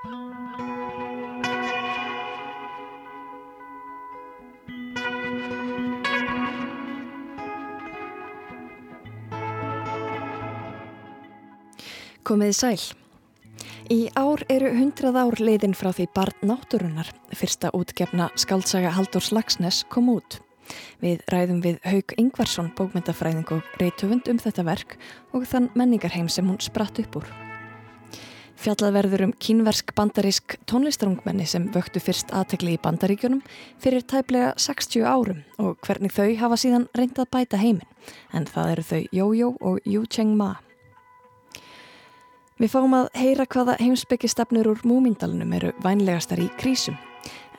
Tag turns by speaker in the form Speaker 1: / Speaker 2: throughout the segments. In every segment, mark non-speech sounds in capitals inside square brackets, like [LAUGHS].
Speaker 1: Komiði sæl. Í ár eru hundrað ár leiðin frá því barn náttúrunar, fyrsta útgefna skaldsaga Halldórs Lagsnes kom út. Við ræðum við Haug Ingvarsson, bókmyndafræðing og reytöfund um þetta verk og þann menningarheim sem hún spratt upp úr. Fjallað verður um kínversk bandarísk tónlistarungmenni sem vöktu fyrst aðtegli í bandaríkjunum fyrir tæplega 60 árum og hvernig þau hafa síðan reyndað bæta heiminn, en það eru þau Jójó og Yu Cheng Ma. Við fáum að heyra hvaða heimsbyggjastefnur úr múmindalunum eru vænlegastar í krísum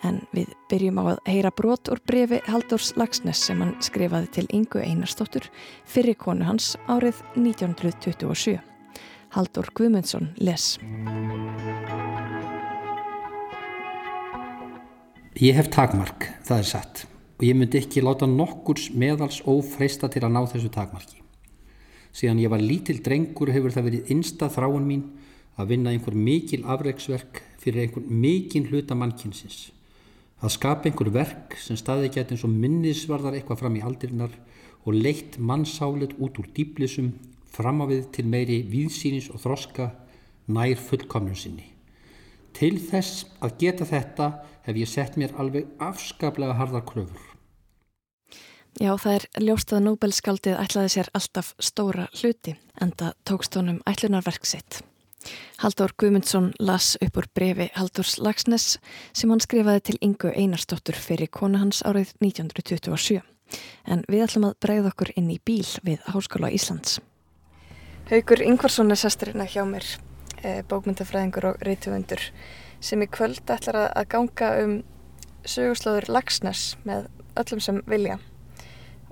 Speaker 1: en við byrjum á að heyra brot úr brefi Halldórs Lagsnes sem hann skrifaði til Ingu Einarstóttur fyrir konu hans árið 1927. Halldór Guðmundsson les.
Speaker 2: Ég hef takmark, það er satt og ég myndi ekki láta nokkurs meðals ófreista til að ná þessu takmarki síðan ég var lítil drengur hefur það verið innsta þráin mín að vinna einhver mikil afreiksverk fyrir einhver mikil hluta mannkynsins. Að skapa einhver verk sem staði gett eins og minnisvarðar eitthvað fram í aldrinnar og leitt mannsálið út úr dýblisum fram á við til meiri víðsýnis og þroska nær fullkomnum sinni. Til þess að geta þetta hef ég sett mér alveg afskaplega harðar kröfur.
Speaker 1: Já, það er ljóst að Nobelskaldið ætlaði sér alltaf stóra hluti en það tókst honum ætlunarverk sitt. Haldur Guðmundsson las upp úr brefi Haldurs Lagsnes sem hann skrifaði til Ingu Einarstóttur fyrir kona hans árið 1927. En við ætlum að bregða okkur inn í bíl við Háskóla Íslands. Haugur Ingvarsson er sesturinn að hjá mér, eh, bókmyndafræðingur og reytuvendur sem í kvöld ætlar að ganga um sögurslóður Lagsnes með öllum sem vilja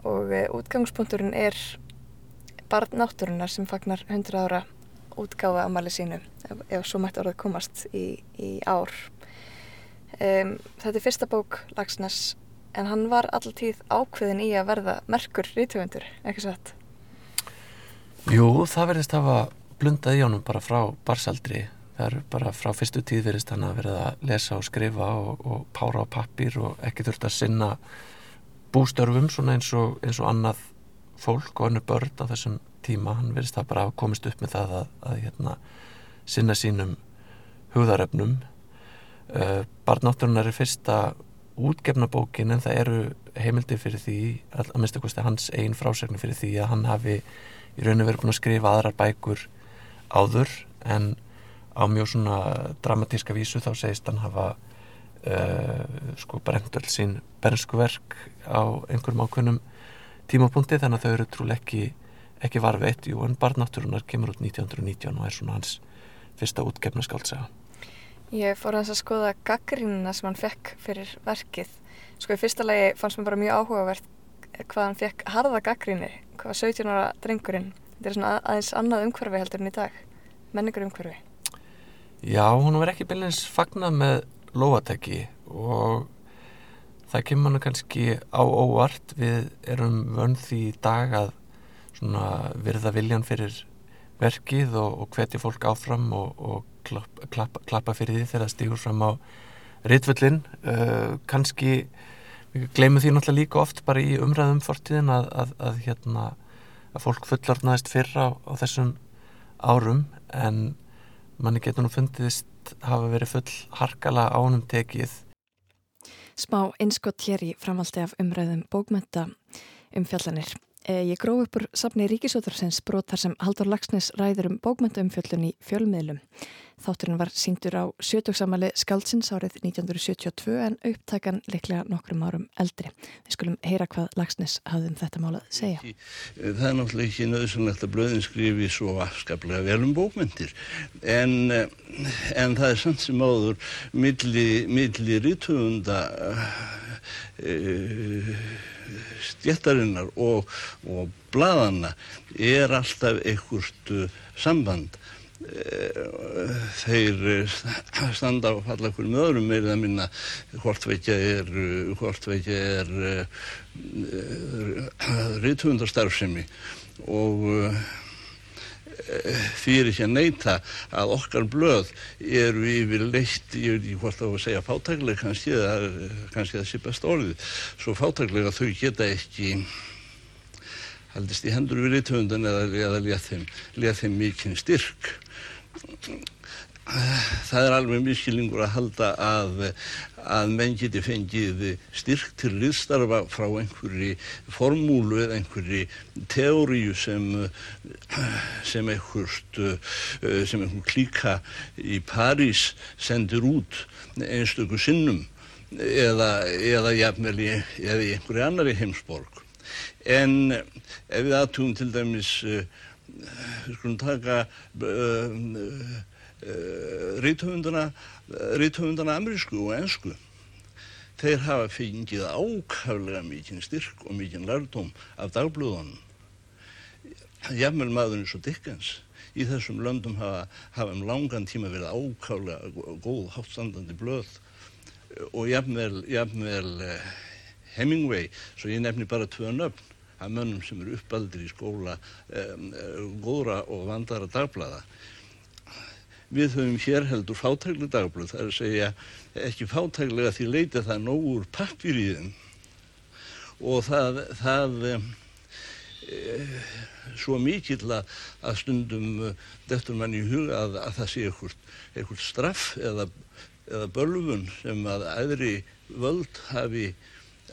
Speaker 1: og eh, útgangspunkturinn er barn náttúrunar sem fagnar 100 ára útgáfa amali sínu ef, ef svo mætti orðið komast í, í ár um, þetta er fyrsta bók Lagsnes en hann var alltíð ákveðin í að verða merkur rítuvendur, ekki satt?
Speaker 3: Jú, það verðist að hafa blundað í honum bara frá barsaldri það er bara frá fyrstu tíð verðist hann að verða að lesa og skrifa og, og pára á pappir og ekki þurft að sinna bústörfum svona eins og, eins og annað fólk og önnu börn á þessum tíma. Hann verðist það bara að komist upp með það að, að hérna, sinna sínum hugðaröfnum uh, Barnátturinnar er fyrsta útgefna bókin en það eru heimildi fyrir því að, að mista kosti hans einn frásögnu fyrir því að hann hafi í rauninu verið búin að skrifa aðrar bækur áður en á mjög svona dramatíska vísu þá segist hann hafa uh, sko brent öll sín bernskuverk á einhverjum ákveðnum tímapunkti þannig að þau eru trúlega ekki, ekki varveitt jú en barnátturunar kemur út 1919 og er svona hans fyrsta útgefna skáltsaga
Speaker 1: Ég fór að skoða gaggrínuna sem hann fekk fyrir verkið. Sko í fyrsta lagi fannst mér bara mjög áhugavert hvað hann fekk harða gaggríni hvað var 17 ára drengurinn þetta er svona aðeins annað umhverfi heldur en í dag menningur umhverfi
Speaker 3: Já, hún var ekki byrjins fagnað með lóatæki og það kemur hann kannski á óvart. Við erum vönd því í dag að virða viljan fyrir verkið og, og hvetja fólk áfram og, og klapp, klapp, klappa fyrir því þegar það stýgur fram á ritvöllin uh, kannski við gleymum því náttúrulega líka oft bara í umræðum fortíðin að, að, að, hérna, að fólk fullornaðist fyrra á, á þessum árum en manni getur nú fundist hafa verið full harkala ánum tekið.
Speaker 1: Smá einskott hér í framaldi af umræðum bókmynda um fjallanir. Ég gróf upp úr safni Ríkisótarsins brotar sem Haldur Lagsnes ræður um bókmyndaumfjöllun í fjölmiðlum. Þátturinn var síndur á sjötugsamali Skaldsins árið 1972 en upptækan liklega nokkrum árum eldri. Við skulum heyra hvað Lagsnes hafði um þetta mál að segja.
Speaker 4: Það er náttúrulega ekki nöðsynlegt að blöðin skrifi svo afskaplega vel um bókmyndir en, en það er samt sem áður milli, milli rítuðunda uh, stjættarinnar og, og bladanna er alltaf einhvert uh, samband þeir uh, standa á falla okkur með öðrum meirið að minna hvort veikja er hvort veikja er rítumundarstarfsemi og fyrir ekki að neyta að okkar blöð eru yfir leitt, ég veit ekki hvort að segja fátæklega kannski, það er kannski sé best orðið, svo fátæklega þau geta ekki haldist í hendur við ríttöfundan eða, eða létt þeim, mikinn styrk. Það er alveg miskilningur að halda að, að menn geti fengið styrk til liðstarfa frá einhverji formúlu eða einhverji teóriu sem, sem einhverst sem einhver klíka í París sendir út einstöku sinnum eða, eða jafnvel eða í einhverju annari heimsborg en ef við aðtugum til dæmis við skulum taka Eh, ríthöfundana amerísku og ennsku þeir hafa fengið ákaflega mikinn styrk og mikinn lærdóm af dagblöðunum. Jafnvel maðurinn svo Dickens. Í þessum löndum hafa, hafa um langan tíma verið ákaflega góð háttstandandi blöð. Og jafnvel, jafnvel eh, Hemingway, svo ég nefni bara tvö nöfn af mönnum sem eru uppaldir í skóla um, góðra og vandara dagblæða Við höfum hér heldur fátækli dagblöð, það er að segja ekki fátæklega því leita það nógur pappir í þeim og það, það e, svo mikill að stundum deftur mann í huga að, að það sé eitthvað straff eða, eða bölvun sem að aðri völd hafi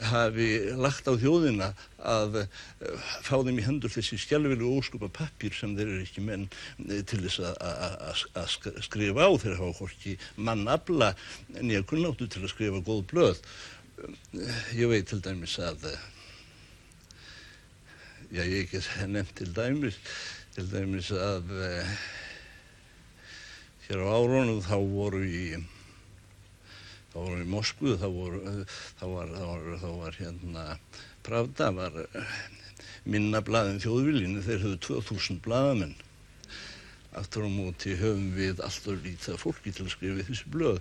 Speaker 4: hafi lagt á þjóðina að eh, fá þeim í hendur þessi skjálfileg óskupa pappir sem þeir eru ekki menn eh, til þess að skrifa á þeir hafa hvorki mannabla nýja kunnáttu til að skrifa góð blöð. Eh, ég veit til dæmis að já ég ekki nefnt til dæmis til dæmis að hér á árónu þá voru í þá vorum við í Moskvu þá, voru, þá, var, þá, var, þá var hérna Pravda var eh, minna blaðin þjóðviljinu þeir höfðu 2000 blaðamenn aftur á móti höfum við alltaf lítið fólki til að skrifa þessi blöð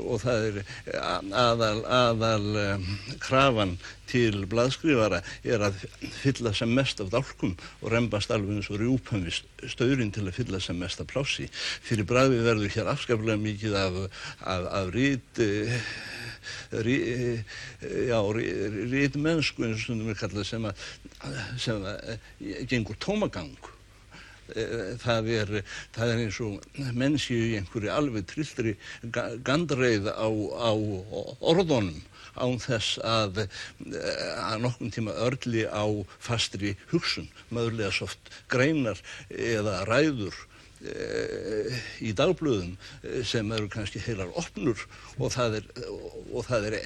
Speaker 4: og það er aðal, aðal um, krafan til blaðskrifara er að fylla sem mest af dálkum og reymbast alveg eins og rjúpum við staurin til að fylla sem mest af plási. Fyrir bræði verður hér afskaplega mikið af, af, af rít rí, já, rí, rít mennsku eins og stundum við kalla sem sem að gengur tómagang Eh, það er, það er eins og menn séu í einhverju alveg trillri gandreið á, á orðunum án þess að, eh, að nokkun tíma örli á fastri hugsun, möðulega soft greinar eða ræður e, í dagblöðum sem eru kannski heilar opnur og það er, og það er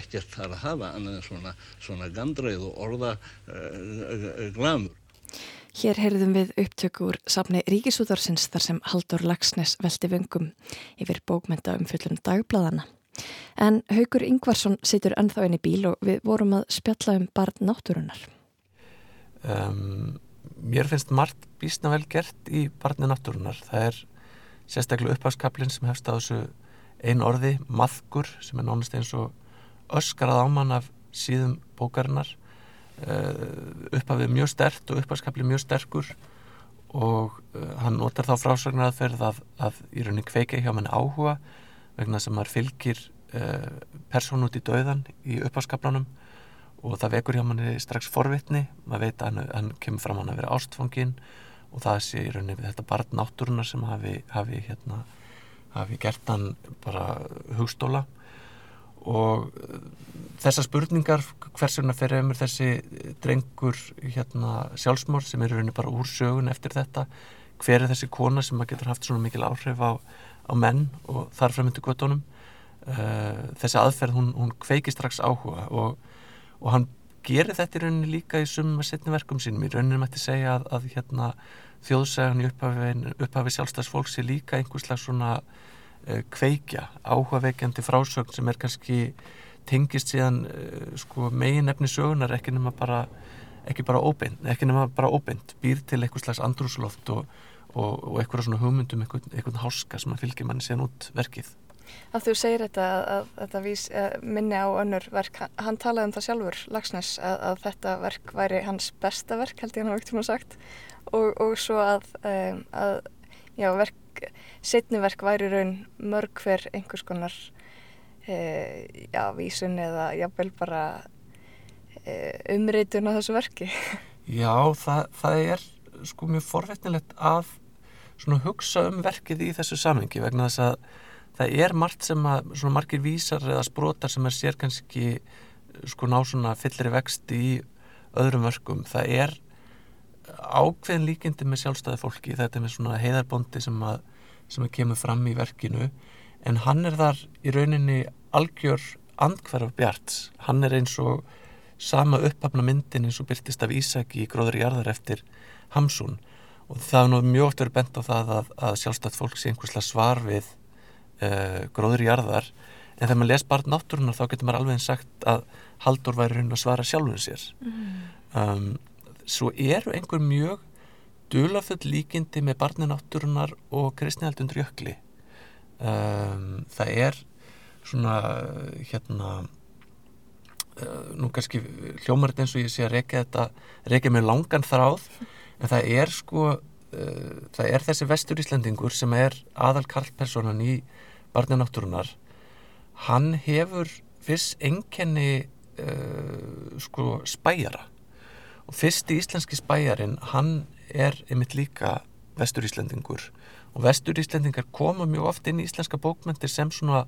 Speaker 4: ekkert þar að hafa annað en svona, svona gandreið og orða e, glamur.
Speaker 1: Hér heyrðum við upptökur safni Ríkisúðarsins þar sem Haldur Lagsnes veldi vöngum yfir bókmynda um fullum dagbladana. En Haugur Ingvarsson situr ennþá inn í bíl og við vorum að spjalla um barn náttúrunar.
Speaker 3: Um, mér finnst margt bísna vel gert í barni náttúrunar. Það er sérstaklega uppháskaplinn sem hefst á þessu einu orði, maðgur, sem er nánast eins og öskarað ámann af síðum bókarinnar Eh, upphafið mjög stert og upphafskapli mjög sterkur og uh, hann notar þá frásögnar aðferð að, að í rauninni kveika hjá manni áhuga vegna sem maður fylgir uh, persón út í dauðan í upphafskaplanum og það vekur hjá manni strax forvitni. Maður veit að hann, hann kemur fram hann að vera ástfangin og það sé í rauninni þetta barn náttúrunar sem hafi, hafi, hérna, hafi gert hann bara hugstóla og eh, þessar spurningar hversuna fer eftir þessi drengur hérna, sjálfsmór sem eru bara úr sögun eftir þetta? Hver er þessi kona sem getur haft svona mikil áhrif á, á menn og þar fremyndu göttunum eh, þessi aðferð hún, hún kveiki strax áhuga og, og hann gerir þetta í rauninni líka í summa setni verkum sínum. Í rauninni mætti segja að, að hérna, þjóðsæðan í upphafi, upphafi sjálfstæðsfólks er líka einhverslega svona Eh, kveikja áhugaveikjandi frásögn sem er kannski tengist síðan eh, sko, megin efni sögunar ekki nema bara ekki bara óbeint, ekki nema bara óbeint býr til eitthvað slags andrúsloft og, og, og eitthvað svona hugmyndum eitthvað, eitthvað háska sem að fylgja manni síðan út verkið.
Speaker 1: Að þú segir þetta að þetta vís, eh, minni á önnur verk, hann talaði um það sjálfur Lagsnes að, að þetta verk væri hans besta verk held ég hann á ekkert um að sagt og, og svo að, að já, verk, setniverk væri raun mörg hver einhvers konar uh, já, vísun eða jábel bara uh, umreitun á þessu verki [LAUGHS]
Speaker 3: Já, það, það er sko mjög forvetnilegt að svona hugsa um verkið í þessu samengi vegna þess að það er margt sem að svona margir vísar eða sprótar sem er sér kannski sko ná svona fyllri vext í öðrum verkum. Það er ákveðin líkindi með sjálfstæði fólki, þetta er með svona heiðarbondi sem að, sem að kemur fram í verkinu. En hann er þar í rauninni algjör andkverf Bjarts. Hann er eins og sama upphafna myndin eins og byrtist af Ísaki í gróður í jarðar eftir Hamsun. Og það er nú mjög oft verið bent á það að, að sjálfstætt fólk sé einhverslega svar við uh, gróður í jarðar. En þegar maður les bara náttúrunar þá getur maður alveg sagt að Haldur væri raun að svara sjálfum sér. Mm. um, svo eru einhver mjög dulafull líkindi með barni náttúrunar og kristnihaldundur jökli um, það er svona hérna uh, nú kannski hljómar þetta eins og ég sé að reyka þetta reyka með langan þráð en það er sko uh, það er þessi vestur Íslandingur sem er aðal karlpersonan í barni náttúrunar hann hefur fyrst enkenni uh, sko spæjara og fyrst í íslenski spæjarin hann er einmitt líka vestur Íslandingur og vestur Íslandingar koma mjög oft inn í íslenska bókmyndir sem svona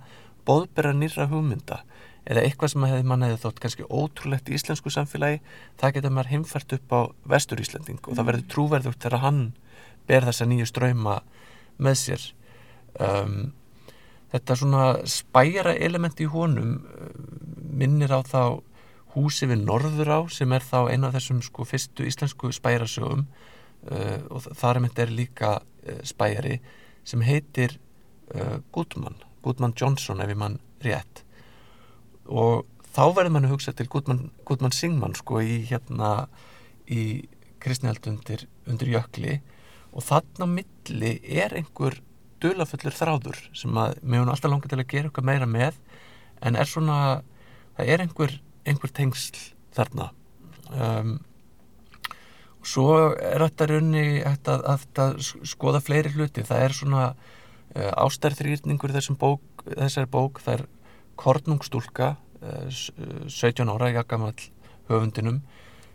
Speaker 3: bóðbera nýra hugmynda. Eða eitthvað sem hefði mann hefði þótt kannski ótrúlegt í íslensku samfélagi það geta maður heimfært upp á vestur Íslanding og það mm. verður trúverðugt þegar hann ber þessa nýju ströyma með sér. Um, þetta svona spæjara element í honum uh, minnir á þá húsi við Norður á sem er þá eina af þessum sko fyrstu íslensku spæjarasögum uh, og þar er myndið líka uh, spæjari sem heitir uh, Gudmann, Gudmann Johnson ef ég mann rétt. Og þá verður mann að hugsa til Gudmann, Gudmann Singmann sko í hérna í kristnihald undir, undir jökli. Og þarna milli er einhver dulafullur þráður sem að mér hún alltaf langar til að gera eitthvað meira með en er svona, það er einhver, einhver tengsl þarna. Um, og svo er þetta raunni að, að, að skoða fleiri hluti, það er svona uh, ástærþrýrningur bók, þessari bók, það er Kornungstúlka 17 uh, ára, jakkamall höfundinum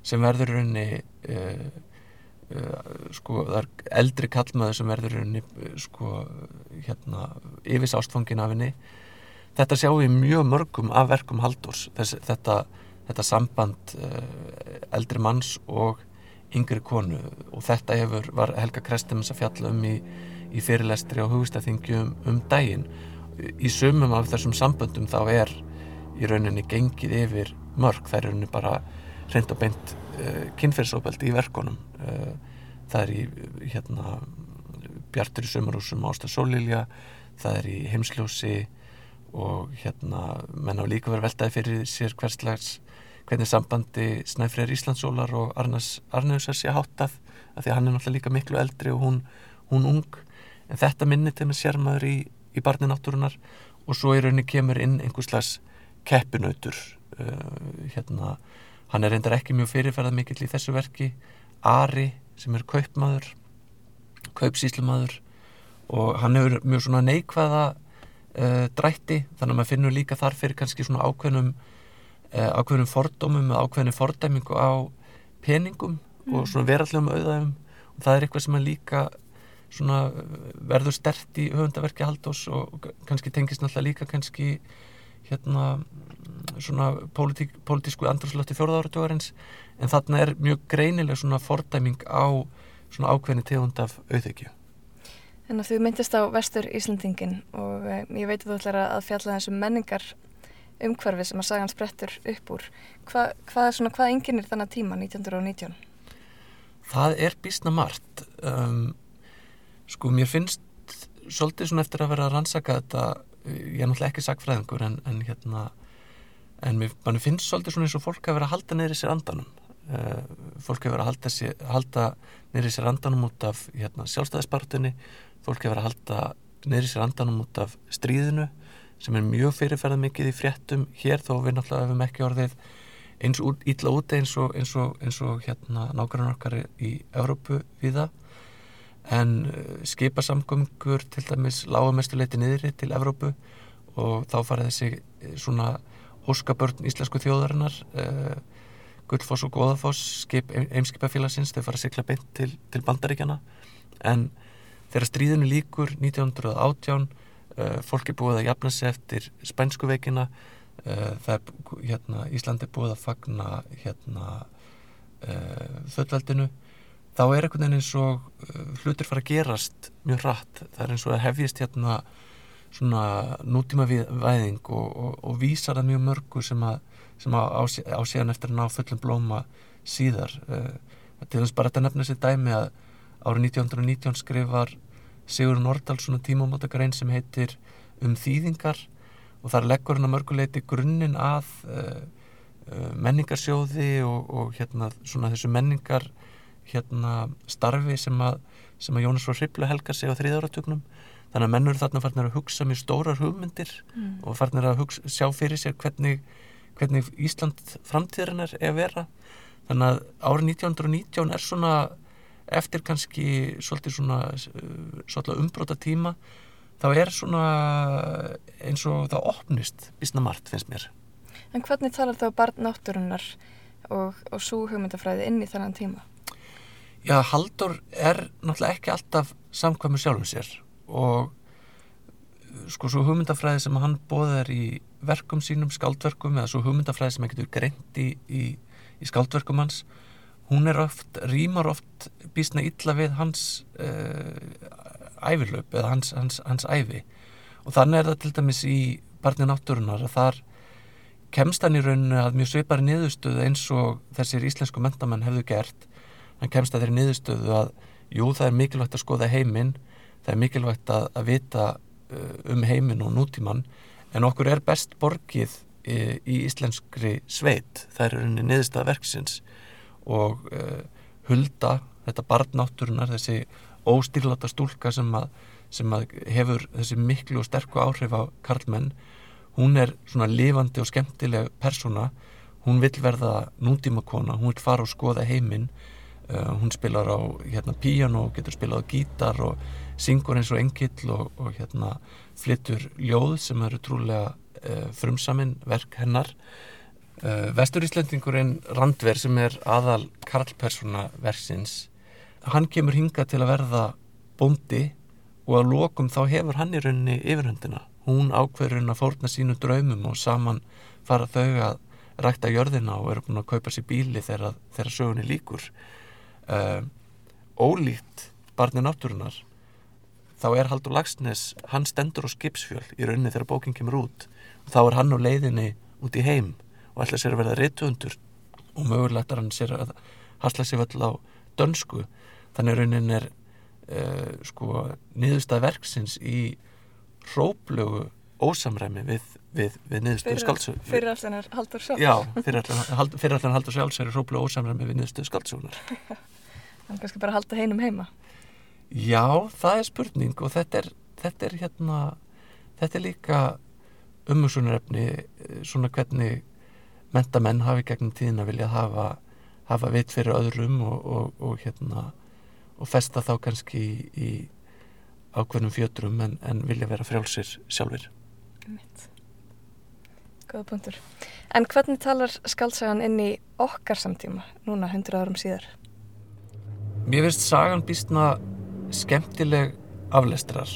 Speaker 3: sem verður raunni uh, uh, sko, það er eldri kallmaður sem verður raunni sko, hérna, yfis ástfangin af henni þetta sjáum við mjög mörgum af verkum Haldurs Þess, þetta, þetta samband eldri manns og yngri konu. Og þetta hefur, var Helga Krestims að fjalla um í, í fyrirlestri á hugstæðingjum um daginn. Í sumum af þessum samböndum þá er í rauninni gengið yfir mörg, það er rauninni bara reynd og beint uh, kynferðsópeld í verkonum uh, það er í hérna Bjartur í sömurúsum Ásta Sólilja það er í heimsljósi og hérna menn á líka verið veltaði fyrir sér hverslags hvernig sambandi Snæfriðar Íslandsólar og Arnas Arnausar sé háttað af því að hann er náttúrulega líka miklu eldri og hún, hún ung. En þetta minnir til með sérmaður í í barni náttúrunar og svo í rauninni kemur inn einhverslas keppinautur uh, hérna, hann er reyndar ekki mjög fyrirferðað mikill í þessu verki. Ari sem er kaupmaður kaupsíslumadur og hann hefur mjög svona neikvæða uh, drætti þannig að maður finnur líka þar fyrir kannski svona ákveðnum uh, ákveðnum fordómum eða ákveðnum fordæmingu á peningum mm. og svona verallegum auðæfum. Og það er eitthvað sem er líka svona verður stert í höfundaverki Haldós og kannski tengist náttúrulega líka kannski hérna svona politík, politísku andrúrslöfti fjórðáratjóðarins en þarna er mjög greinileg svona fordæming á svona ákveðni tegund af auðvekju.
Speaker 1: En þú myndist á vestur Íslandingin og eh, ég veit að þú ætlar að fjalla þessum menningar umhverfi sem að sagan sprettur upp úr. Hva, hvað, svona, hvað enginn er þannig tíma 1919?
Speaker 3: Það er bísna margt. Um, Sko mér finnst svolítið svona eftir að vera að rannsaka þetta ég er náttúrulega ekki sagfræðingur en, en hérna en mér finnst svolítið svona eins og fólk að vera að halda neyri sér andanum uh, fólk að vera að halda, sér, halda neyri sér andanum út af hérna, sjálfstæðispartunni fólk vera að halda neyri sér andanum út af stríðinu sem er mjög fyrirferðað mikið í fréttum. Hér þó við náttúrulega hefum ekki orðið eins út, illa úti eins og, eins og, eins og hérna nákvæmlega okkar í Evrópu viða en uh, skipasamgöngur til dæmis lága mestuleiti niðri til Evrópu og þá fara þessi eh, svona óskabörn íslensku þjóðarinnar uh, Guldfoss og Góðafoss skip eimskipafélagsins, þau fara að sykla beint til, til bandaríkjana en þegar stríðinu líkur 1918 uh, fólk er búið að jafna sig eftir spænsku veikina. Uh, er hérna, Íslandi búið að fagna hérna uh, þöllveldinu þá er einhvern veginn eins og uh, hlutir fara að gerast mjög hratt. Það er eins og að hefjist hérna nútíma væðing og, og, og vísar það mjög mörgu sem að sem á, á, á síðan eftir að ná fullum blóma síðar uh, til þess bara þetta nefna sér dæmi að árið 1919 skrifar Sigur Nordal svona tímamótagrein sem heitir um þýðingar og þar leggur hann að mörguleiti grunninn að uh, menningarsjóði og, og hérna svona þessu menningar hérna starfi sem að, sem að Jónas frá Hribla helgar sig á þriðáratögnum þannig að mennur þarna farnir að hugsa mjög stórar hugmyndir mm. og farnir að hugsa, sjá fyrir sér hvernig hvernig Ísland framtíðarinnar er að vera þannig að árið 1919 er svona eftir kannski svolítið svona svolítið umbróta tíma þá er svona eins og það opnist bísna margt finnst mér
Speaker 1: En hvernig talar það á barnátturinnar og, og svo hugmyndafræði inn í þennan tíma?
Speaker 3: Já, Haldur er náttúrulega ekki alltaf samkvæmur sjálfum sér og sko svo hugmyndafræði sem hann bóðar í verkum sínum, skáldverkum eða svo hugmyndafræði sem hann getur greint í, í, í skáldverkum hans hún er oft, rýmar oft bísna illa við hans uh, ævilöp eða hans, hans, hans ævi. Og þannig er það til dæmis í barni náttúrunar að þar kemst hann í rauninu að mjög sveipari niðurstöðu eins og þessir íslensku mentamenn hefðu gert. Hann kemst að þeirri niðurstöðu að jú það er mikilvægt að skoða heiminn það er mikilvægt að, að vita um heiminn og nútímann en okkur er best borgið í, í íslenskri sveit. Það er unni niðurstað verksins. Og uh, hulda þetta barnátturunar, þessi óstýrláta stúlka sem að, sem að hefur þessi miklu og sterku áhrif á karlmenn, hún er svona lifandi og skemmtileg persóna. Hún vil verða nútímakona hún vil fara og skoða heiminn. Uh, hún spilar á hérna, piano getur spilað á gítar og syngur eins og engill og, og hérna flyttur ljóð sem eru trúlega uh, frumsaminn verk hennar. Uh, Vesturíslendingurinn Randver sem er aðal karlpersona versins hann kemur hinga til að verða bóndi og að lokum þá hefur hann í rauninni yfirhundina hún ákverður að fórna sínu draumum og saman fara þau að rækta jörðina og eru búin að kaupa sér bíli þegar, þegar sögunni líkur uh, ólíkt barni náttúrunar þá er Haldur Lagsnes, hann stendur á skipsfjöl í rauninni þegar bókinn kemur út. Og þá er hann á leiðinni út í heim og ætla sér að verða reytuundur og mögulegt er hann sér að hasla sér völl á dönsku. Þannig rauninni er uh, sko niðurstað verksins í hróplögu ósamræmi við, við, við niðurstöðu skáldsögn
Speaker 1: Fyrir allan haldur sjálfs.
Speaker 3: Já, fyrir allan haldur sjálfs er hróplögu ósamræmi við niðurstöðu skáldsögnar
Speaker 1: Þannig [LAUGHS] kannski bara halda heinum heima
Speaker 3: Já, það er spurning og þetta er, þetta er hérna þetta er líka umhersunarefni svona hvernig mentamenn hafi gegnum tíðin að vilja hafa, hafa vit fyrir öðrum og, og, og hérna og festa þá kannski í, í ákveðnum fjötrum en, en vilja vera frjálsir sjálfur
Speaker 1: Góða punktur. En hvernig talar skaldsagan inn í okkar samtíma núna hundru árum síðar?
Speaker 3: Mér finnst sagan býstna skemmtileg aflestrar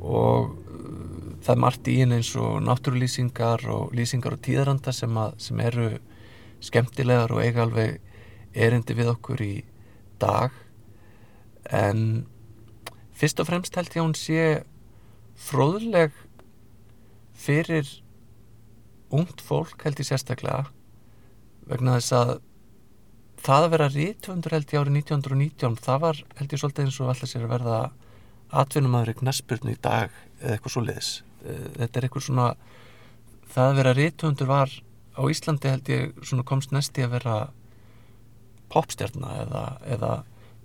Speaker 3: og uh, það er margt í henni eins og náttúrulýsingar og lýsingar og tíðaranda sem, að, sem eru skemmtilegar og eiga alveg erindi við okkur í dag. En fyrst og fremst held ég að hún sé fróðleg fyrir ungt fólk held ég sérstaklega vegna þess að það að vera rítvöndur held ég árið 1919 það var held ég svolítið eins og alltaf sér að verða atvinnumæður í knæspurnu í dag eða eitthvað svo leiðis eh, þetta er eitthvað svona það að vera rítvöndur var á Íslandi held ég komst næsti að vera popstjarnar eða, eða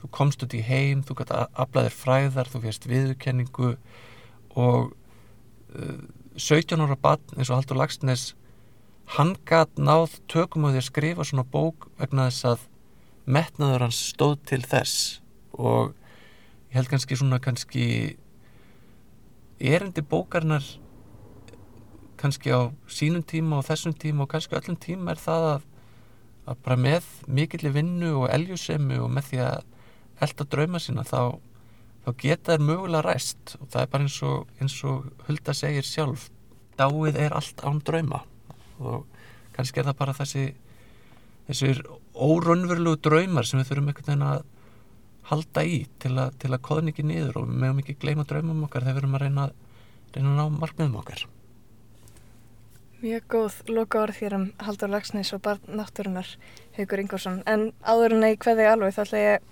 Speaker 3: þú komst út í heim, þú gæti aflæðir fræðar, þú férst viðurkenningu og uh, 17 ára barn eins og Haldur Lagsnes hann gæt náð tökum á því að skrifa svona bók vegna þess að metnaður hans stóð til þess. Og ég held kannski svona kannski erindi bókarnar kannski á sínum tíma og þessum tíma og kannski öllum tíma er það að, að bara með mikilli vinnu og eljusemi og með því að elda drauma sína þá, þá geta þær mögulega ræst. Og það er bara eins og, eins og Hulda segir sjálf dáið er allt án drauma og kannski er það bara þessi þessir órönnverulegu draumar sem við þurfum einhvern veginn að halda í til að, til að koðna ekki niður og við meðum ekki gleyma draumum okkar þegar við erum að reyna, reyna að ná markmiðum okkar
Speaker 1: Mjög góð loka orð þér um Haldur Lagsnes og barn náttúrunar Haugur Ingvarsson en áður en að ég hverði alveg þá ætla ég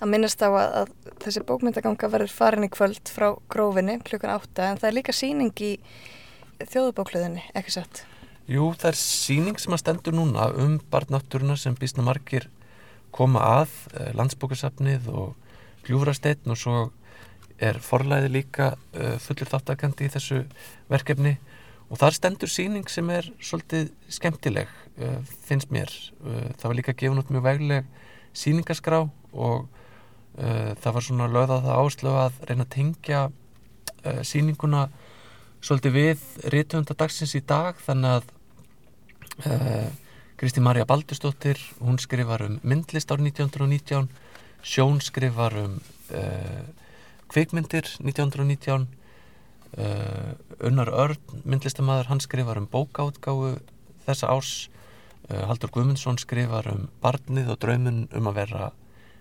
Speaker 1: að minnast á að, að þessi bókmyndaganga verður farin í kvöld frá grófinni klukkan átta en það er líka síning í þjóðubókluðinni, ekki satt?
Speaker 3: Jú, það er síning sem að stendur núna um barnáttúruna sem býstna margir koma að, eh, landsbókarsafnið og gljúfrasteinn og svo er forlæði líka eh, fullur þáttakandi í þessu verkefni og þar stendur síning sem er svolítið skemmtileg, eh, finnst mér. Það var líka gefin út mjög vegleg síningaskrá og það var svona löðað það áslöfu að reyna að tengja síninguna svolítið við rítvöndadagsins í dag þannig að Kristi Marja Baldurstóttir, hún skrifar um myndlist árið 1919, Sjón skrifar um uh, kvikmyndir 1919, uh, Unnar Örn, myndlistamæður, hann skrifar um bókáttgáðu þessa árs, uh, Haldur Guðmundsson skrifar um barnið og draumun um að vera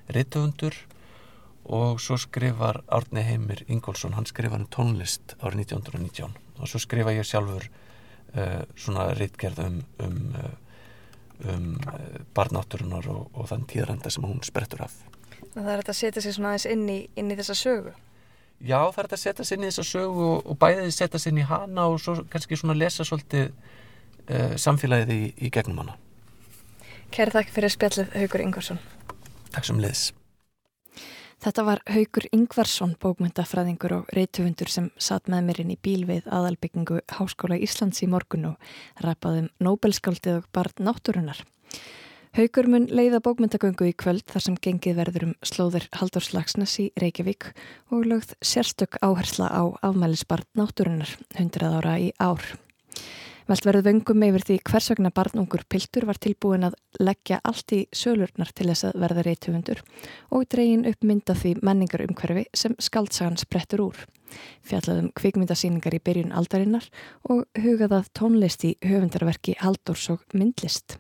Speaker 3: rittufundur og svo skrifar Árni Heimir Ingólfsson, hann skrifar um tónlist árið 1919 og svo skrifa ég sjálfur uh, svona ritgerð um, um uh, um eh, barnátturunar og, og þann tíðranda sem hún sprettur af.
Speaker 1: Það er þetta að setja sér svona aðeins inn í, inn í þessa sögu?
Speaker 3: Já, það er þetta að setja sér inn í þessa sögu og, og bæðið setja sér inn í hana og svo kannski svona lesa svolítið uh, samfélagið í, í gegnum hana.
Speaker 1: Kæri þakk fyrir spjallið Haugur Ingvarsson.
Speaker 3: Takk sem liðs.
Speaker 1: Þetta var Haugur Ingvarsson, bókmyndafræðingur og reytufundur sem satt með mér inn í bíl við aðalbyggingu Háskóla Íslands í morgun og rapaðum Nobelskáldið og barn náttúrunar. Haugur mun leiða bókmyndagöngu í kvöld þar sem gengið verður um slóðir Haldórslagsnes í Reykjavík og lögð sérstök áhersla á afmælisbarn náttúrunar 100 ára í ár. Velt verður vöngum yfir því hvers vegna barnungur Piltur var tilbúin að leggja allt í sölurnar til þess að verða reytufundur og dregin upp mynda því menningar umhverfi sem skaldsagan sprettur úr. Fjallaðum kvikmyndasýningar í byrjun aldarinnar og hugaðað tónlist í höfundarverki Haldórs og myndlist.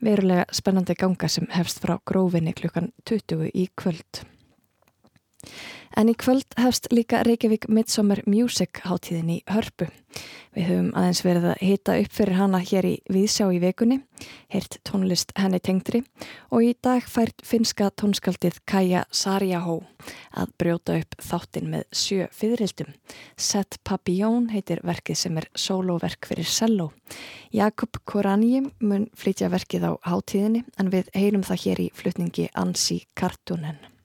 Speaker 1: Verulega spennandi ganga sem hefst frá grófinni klukkan 20 í kvöld. En í kvöld hefst líka Reykjavík Midsummer Music hátíðin í Hörpu. Við höfum aðeins verið að hita upp fyrir hana hér í Víðsjá í vekunni, heyrt tónlist henni tengdri og í dag fært finska tónskaldið Kaja Sarjahó að brjóta upp þáttinn með sjö fyririldum. Set Papillon heitir verkið sem er soloverk fyrir cello. Jakob Koranji mun flytja verkið á hátíðinni en við heyrum það hér í flutningi Ansi Kartunen.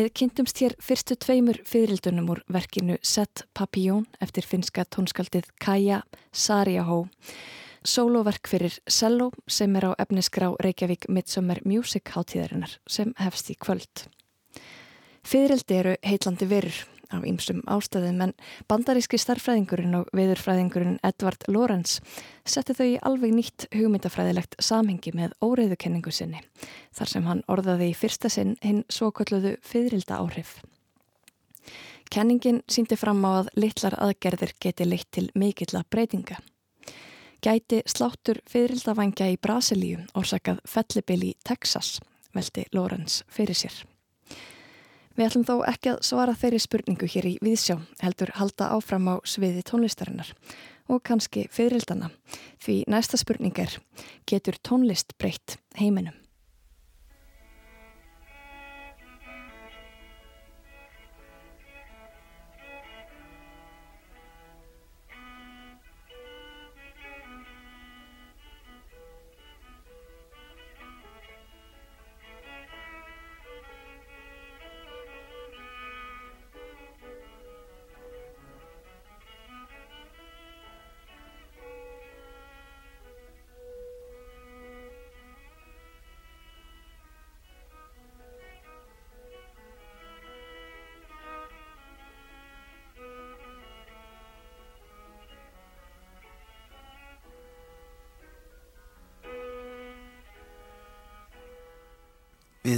Speaker 1: Við kynntumst hér fyrstu tveimur fyririldunum úr verkinu Set Papillon eftir finska tónskaldið Kaja Sarjahó. Soloverk fyrir Cello sem er á efnisgrá Reykjavík Midsummer Music hátíðarinnar sem hefst í kvöld. Fyririldi eru heitlandi verur á ýmsum ástæðum en bandaríski starffræðingurinn og viðurfræðingurinn Edvard Lorenz setti þau í alveg nýtt hugmyndafræðilegt samhengi með óreiðukenningu sinni þar sem hann orðaði í fyrsta sinn hinn svokölluðu fyririlda áhrif. Kenningin síndi fram á að litlar aðgerðir geti leitt til mikill að breytinga. Gæti sláttur fyririldavangja í Brasilíu orsakað fellibil í Texas, veldi Lorenz fyrir sér. Við ætlum þó ekki að svara þeirri spurningu hér í Víðsjá, heldur halda áfram á sviði tónlistarinnar og kannski fyririldana, því næsta spurning er, getur tónlist breytt heiminum?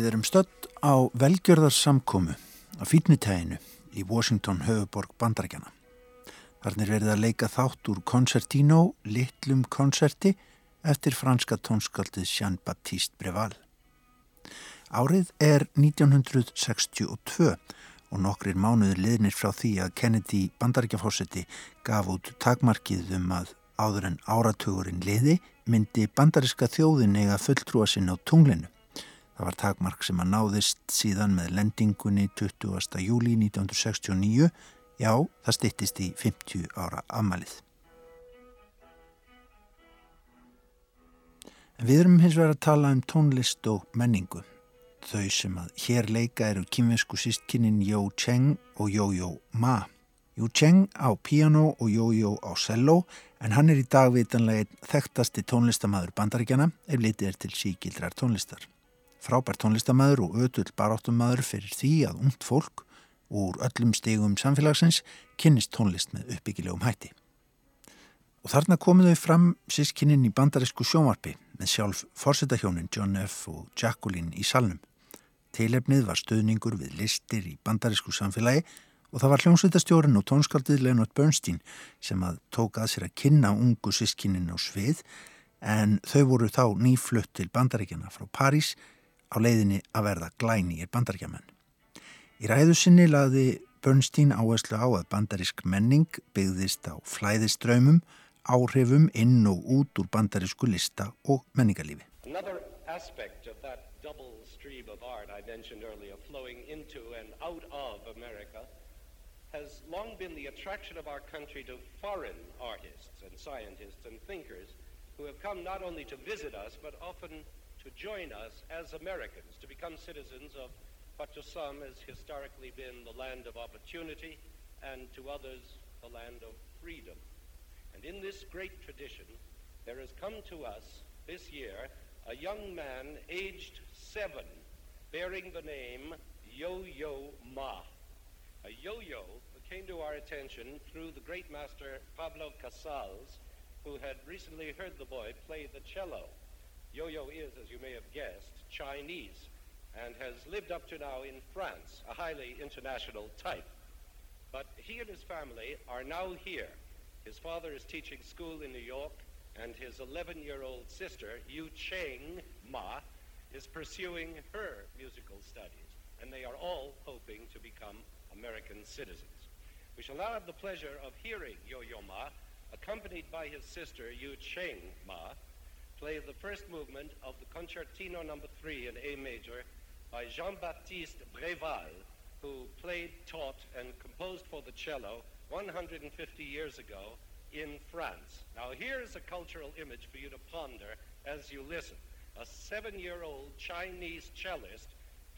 Speaker 5: Við erum stödd á velgjörðarsamkomu á fítnitæginu í Washington höfuborg bandarækjana. Þarna er verið að leika þátt úr Concertino, litlum koncerti eftir franska tónskaldið Jean-Baptiste Breval. Árið er 1962 og nokkrir mánuður liðnir frá því að Kennedy bandarækjafósetti gaf út takmarkið um að áður en áratugurinn liði myndi bandaríska þjóðin eiga fulltrúa sinna á tunglinu. Það var takmark sem að náðist síðan með lendingunni 20. júli 1969. Já, það stittist í 50 ára afmalið. En við erum hins vegar að tala um tónlist og menningu. Þau sem að hér leika eru kynvesku sístkinin Yo Cheng og Yo-Yo Ma. Yo Cheng á piano og Yo-Yo á cello en hann er í dagvitanlega þekktasti tónlistamæður bandaríkjana ef litið er til síkildrar tónlistar frábær tónlistamæður og ötull baráttumæður fyrir því að ungt fólk úr öllum stegum samfélagsins kynnist tónlist með uppbyggilegum hætti. Og þarna komuðu fram sískininn í bandarísku sjónvarpi með sjálf fórsetahjónin John F. og Jacqueline í salnum. Teilefnið var stöðningur við listir í bandarísku samfélagi og það var hljómsveitastjórin og tónskaldið Leonard Bernstein sem að tóka að sér að kynna ungu sískininn á svið en þau voru þá nýflutt til bandaríkjana frá París á leiðinni að verða glæni í bandaríkjaman. Í ræðu sinni laði Bernstein áherslu á að bandarísk menning byggðist á flæðiströymum, áhrifum inn og út úr bandarísku lista og menningarlífi.
Speaker 6: Has long been the attraction of our country to foreign artists and scientists and thinkers who have come not only to visit us but often to join us as Americans, to become citizens of what to some has historically been the land of opportunity and to others the land of freedom. And in this great tradition, there has come to us this year a young man aged seven bearing the name Yo-Yo Ma. A yo-yo came to our attention through the great master Pablo Casals, who had recently heard the boy play the cello. Yo-Yo is, as you may have guessed, Chinese and has lived up to now in France, a highly international type. But he and his family are now here. His father is teaching school in New York, and his 11-year-old sister, Yu Cheng Ma, is pursuing her musical studies, and they are all hoping to become American citizens. We shall now have the pleasure of hearing Yo-Yo Ma, accompanied by his sister, Yu Cheng Ma, play the first movement of the Concertino number 3 in A major by Jean-Baptiste Breval, who played, taught, and composed for the cello 150 years ago in France. Now here's a cultural image for you to ponder as you listen. A seven-year-old Chinese cellist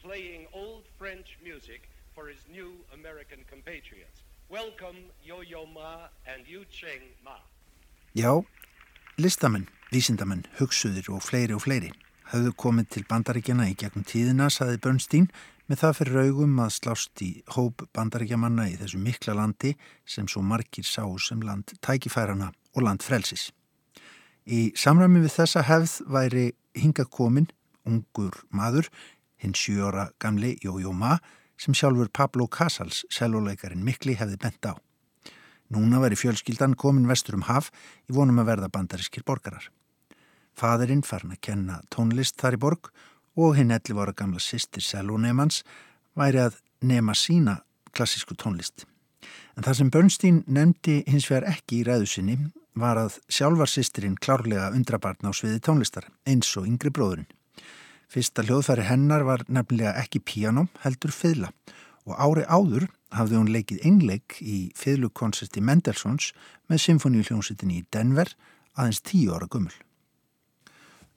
Speaker 6: playing old French music for his new American compatriots. Welcome Yo-Yo Ma and Yu Cheng Ma.
Speaker 5: Já, listamenn, vísindamenn, hugsuðir og fleiri og fleiri hafðu komið til bandaríkjana í gegnum tíðina, saði Bernstein, með það fyrir augum að slást í hóp bandaríkjamanna í þessu mikla landi sem svo margir sá sem land tækifærana og land frelsis. Í samræmi við þessa hefð væri hinga komin, ungur maður, hinn sjóra gamli Jójó Ma, sem sjálfur Pablo Casals, selvoleikarin mikli, hefði bent á. Núna væri fjölskyldan komin vestur um haf í vonum að verða bandarískir borgarar. Fadurinn farin að kenna tónlist þar í borg og hinn 11 ára gamla sýstir Selónemans væri að nema sína klassísku tónlist. En það sem Bernstein nefndi hins vegar ekki í ræðu sinni var að sjálfar sýstirinn klárlega undrabarn á sviði tónlistar eins og yngri bróðurinn. Fyrsta hljóðfæri hennar var nefnilega ekki piano heldur fiðla og ári áður hafði hún leikið einleik í fiðlukonserti Mendelssohns með symfóníuljónsettinni í Denver aðeins tíu ára gummul.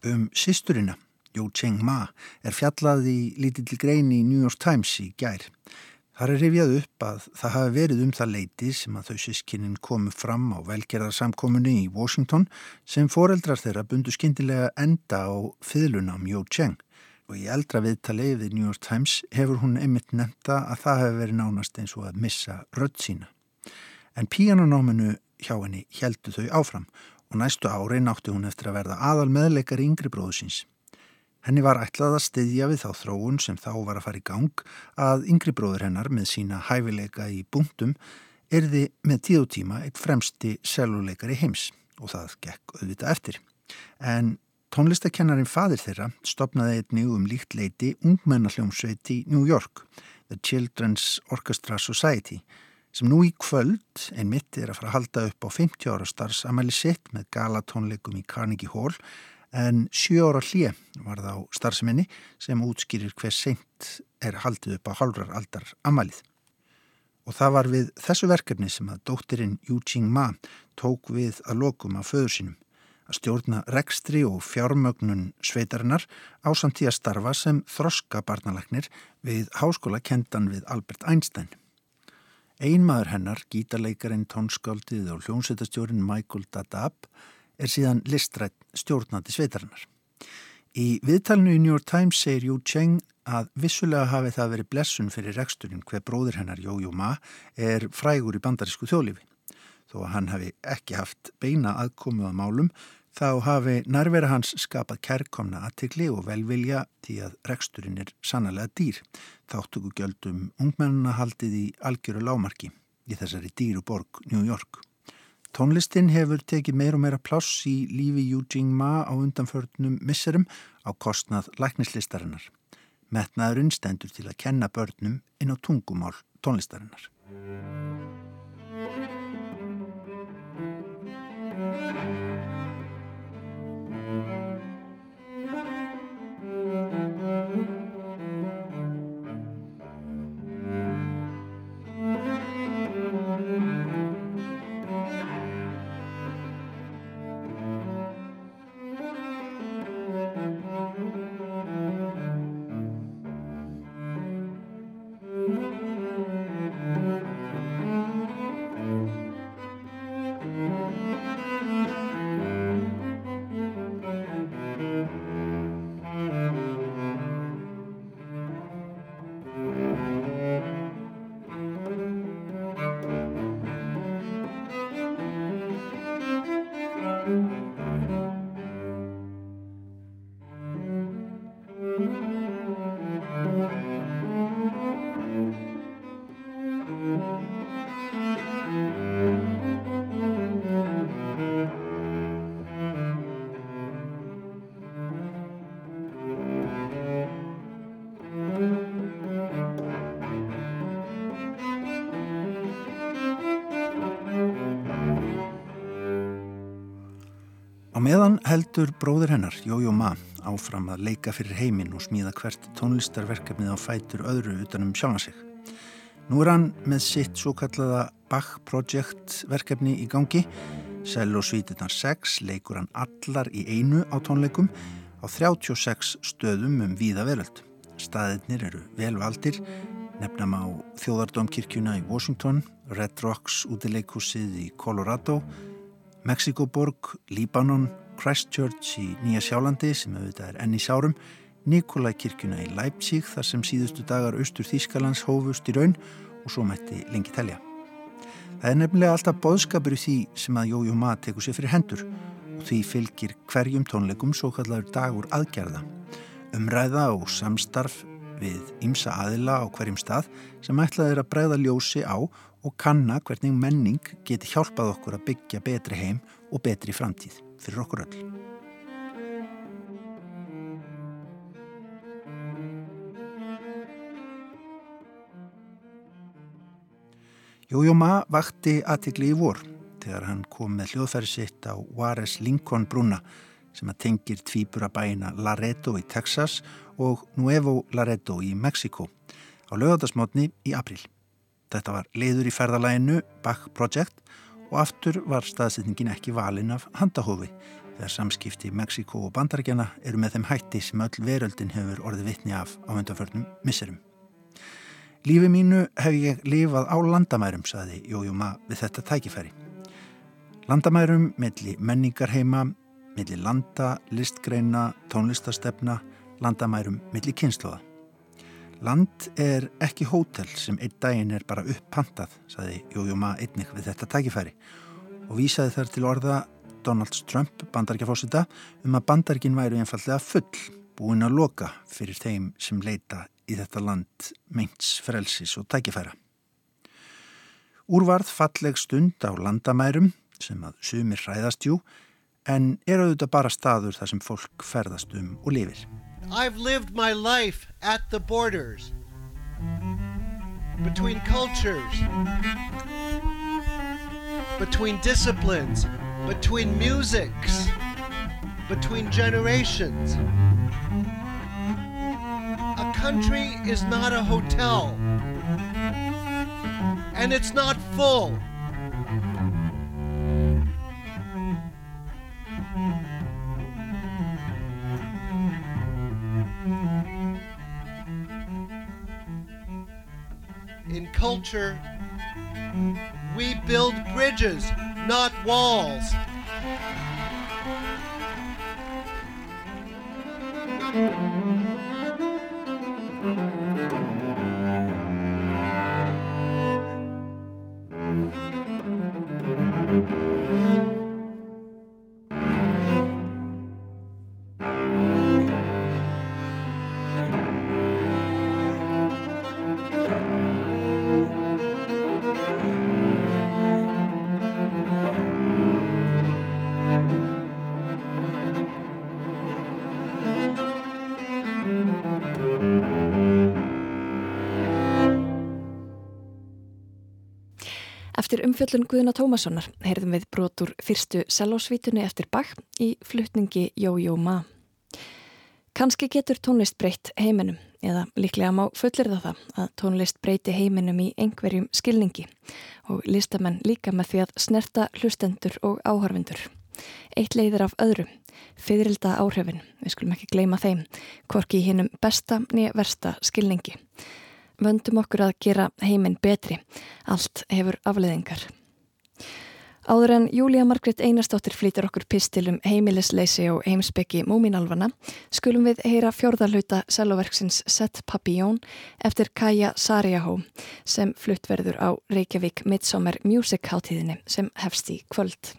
Speaker 5: Um sýsturina, Yu Cheng Ma, er fjallað í lítill grein í New York Times í gær. Það er rifjað upp að það hafi verið um það leiti sem að þau sískinin komu fram á velgerðarsamkomunni í Washington sem foreldrar þeirra bundu skindilega enda á fiðlunam Yu Cheng og í eldra viðtali við New York Times hefur hún einmitt nefnda að það hefur verið nánast eins og að missa rödd sína. En píanonóminu hjá henni heldu þau áfram og næstu ári nátti hún eftir að verða aðal meðleikar yngri bróðu síns. Henni var ætlað að styðja við þá þróun sem þá var að fara í gang að yngri bróður hennar með sína hæfileika í búndum erði með tíð og tíma eitt fremsti seluleikar í heims og það gekk auðvita eftir. En tónlistakennarin fadir þeirra stopnaði einnig um líkt leiti ungmennarhljómsveit í New York, The Children's Orchestra Society sem nú í kvöld einmitt er að fara að halda upp á 50 ára starfsamæli sitt með galatónleikum í Carnegie Hall en 7 ára hlje var þá starfseminni sem útskýrir hver seint er haldið upp á halvrar aldar amælið. Og það var við þessu verkefni sem að dóttirinn Jing Ma tók við að lokum af föður sínum að stjórna rekstri og fjármögnun sveitarinnar á samtíða starfa sem þroska barnalagnir við háskóla kentan við Albert Einstein. Einmaður hennar, gítarleikarin, tónskáldið og hljómsveitastjórin Michael Dadab er síðan listrætt stjórnandi sveitarinnar. Í viðtalinu í New York Times segir Yu Cheng að vissulega hafi það verið blessun fyrir reksturinn hver bróðir hennar Yo-Yo Ma er frægur í bandarísku þjólifi. Þó að hann hafi ekki haft beina aðkomu að málum þá hafi nærvera hans skapað kærkomna aðtikli og velvilja því að reksturinn er sannlega dýr. Þáttuku gjöldum ungmennuna haldið í algjöru lámarki í þessari dýru borg New York. Tónlistin hefur tekið meir og meira pláss í lífi Jing Ma á undanförnum misserum á kostnað læknislistarinnar. Metnaðurinn stendur til að kenna börnum inn á tungumál tónlistarinnar. Á meðan heldur bróður hennar, Jójó Ma, áfram að leika fyrir heiminn og smíða hvert tónlistarverkefnið á fætur öðru utanum sjálfa sig. Nú er hann með sitt svo kallaða Bach Project verkefni í gangi. Sel og svítirnar 6 leikur hann allar í einu á tónleikum á 36 stöðum um víða veröld. staðirnir eru velvaldir, nefnum á Þjóðardómkirkjuna í Washington, Red Rocks útileikúsið í Colorado, Mexikoborg, Líbanon, Christchurch í Nýja Sjálandi sem auðvitað er enni sárum, Nikolækirkjuna í Leipzig þar sem síðustu dagar austur Þýskalands hófust í raun og svo mætti lengi telja. Það er nefnilega alltaf boðskapur í því sem að Jójó Ma tekur sér fyrir hendur og því fylgir hverjum tónleikum svo kallar dagur aðgerða. Umræða og samstarf við ymsa aðila á hverjum stað sem ætlað er að bregða ljósi á og kanna hvernig menning geti hjálpað okkur að byggja betri heim og betri framtíð fyrir okkur öll. Jójó Ma vakti aðtikli í vor þegar hann kom með hljóðfæri sitt á Juarez Lincoln brúna sem að tengir tvíburabæina Laredo í Texas og Nuevo Laredo í Mexiko á lögadagsmotni í april. Þetta var leiður í ferðalæginu Bach Project og aftur var staðsetningin ekki valin af handahófi þegar samskipti Mexiko og bandarækjana eru með þeim hætti sem öll veröldin hefur orðið vitni af á undanförnum misserum. Lífi mínu hef ég lifað á landamærum, saði Jójúma við þetta tækifæri. Landamærum milli menningarheima, milli landa, listgreina, tónlistastefna, landamærum milli kynsloða. Land er ekki hótel sem einn daginn er bara upppantað, saði Jójúma einnig við þetta tækifæri og vísaði þar til orða Donald Trump, bandarkjafósita, um að bandarkin væru einfallega full, búin að loka fyrir þeim sem leita í þetta land meints frelsis og tækifæra. Úrvarð falleg stund á landamærum sem að sumir hræðastjú en er auðvitað bara staður þar sem fólk ferðast um og lifir.
Speaker 7: I've lived my life at the borders between cultures between disciplines between musics between generations A country is not a hotel. And it's not full. In culture, we build bridges, not walls.
Speaker 1: Eftir umfjöllun Guðuna Tómassonar heyrðum við brotur fyrstu selósvítunni eftir Bach í flutningi Jó-Jó Ma. Kanski getur tónlist breytt heiminum eða líklega má fullir það að tónlist breyti heiminum í einhverjum skilningi og listamenn líka með því að snerta hlustendur og áhörfundur. Eitt leiðir af öðru, fyririlda áhrifin, við skulum ekki gleyma þeim, hvorki hinnum besta nýja versta skilningi vöndum okkur að gera heiminn betri. Allt hefur afleðingar. Áður en Júlia Margret Einarstóttir flýtur okkur pistilum heimilisleysi og heimsbyggi múminalvana skulum við heyra fjórðarluta seloverksins Sett Papillón eftir Kaja Sarjahó sem fluttverður á Reykjavík Midsommer Music hátíðinni sem hefst í kvöld.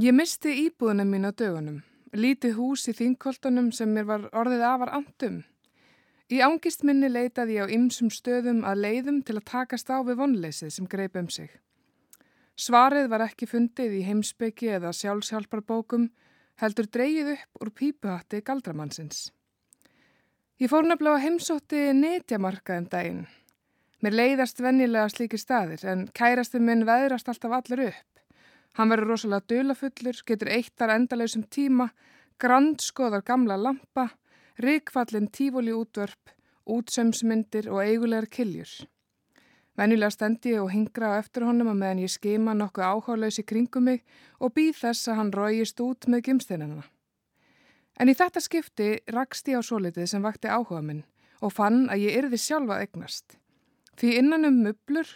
Speaker 8: Ég misti íbúðunum mín á dögunum, lítið hús í þingkoltunum sem mér var orðið afar andum. Í ángist minni leitaði ég á ymsum stöðum að leiðum til að takast á við vonleysið sem greip um sig. Svarið var ekki fundið í heimsbyggi eða sjálfsjálfarbókum, heldur dreyið upp úr pípuhatti galdramannsins. Ég fór nefnilega heimsótti netjamarkaðum daginn. Mér leiðast vennilega slíki staðir en kærastu minn veðrast alltaf allir upp. Hann verður rosalega dölafullur, getur eittar endalausum tíma, grandskoðar gamla lampa, rikfallin tífóli útvörp, útsömsmyndir og eigulegar kiljur. Venjulega stendi ég og hingra á eftir honum að meðan ég skema nokkuð áhálaus í kringum mig og býð þess að hann rægist út með gimsteinana. En í þetta skipti rakst ég á solitið sem vakti áhuga minn og fann að ég yrði sjálfa egnast. Því innan um mublur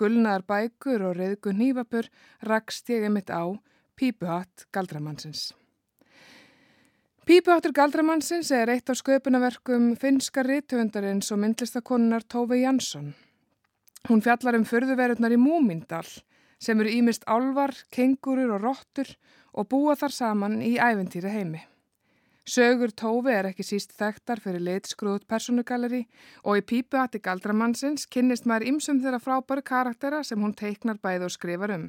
Speaker 8: Gullnaðar bækur og reyðgun hýfapur rakst ég einmitt á Pípuhatt Galdramannsins. Pípuhattur Galdramannsins er eitt af sköpunaverkum finska rítuvendarins og myndlistakonunnar Tófi Jansson. Hún fjallar um förðuverðunar í Múmindal sem eru ímist álvar, kengurur og róttur og búa þar saman í æventýra heimi. Sögur Tófi er ekki síst þekktar fyrir litskruðt personugalleri og í pípuhatti galdramannsins kynnist maður ymsum þeirra frábæru karaktera sem hún teiknar bæð og skrifar um.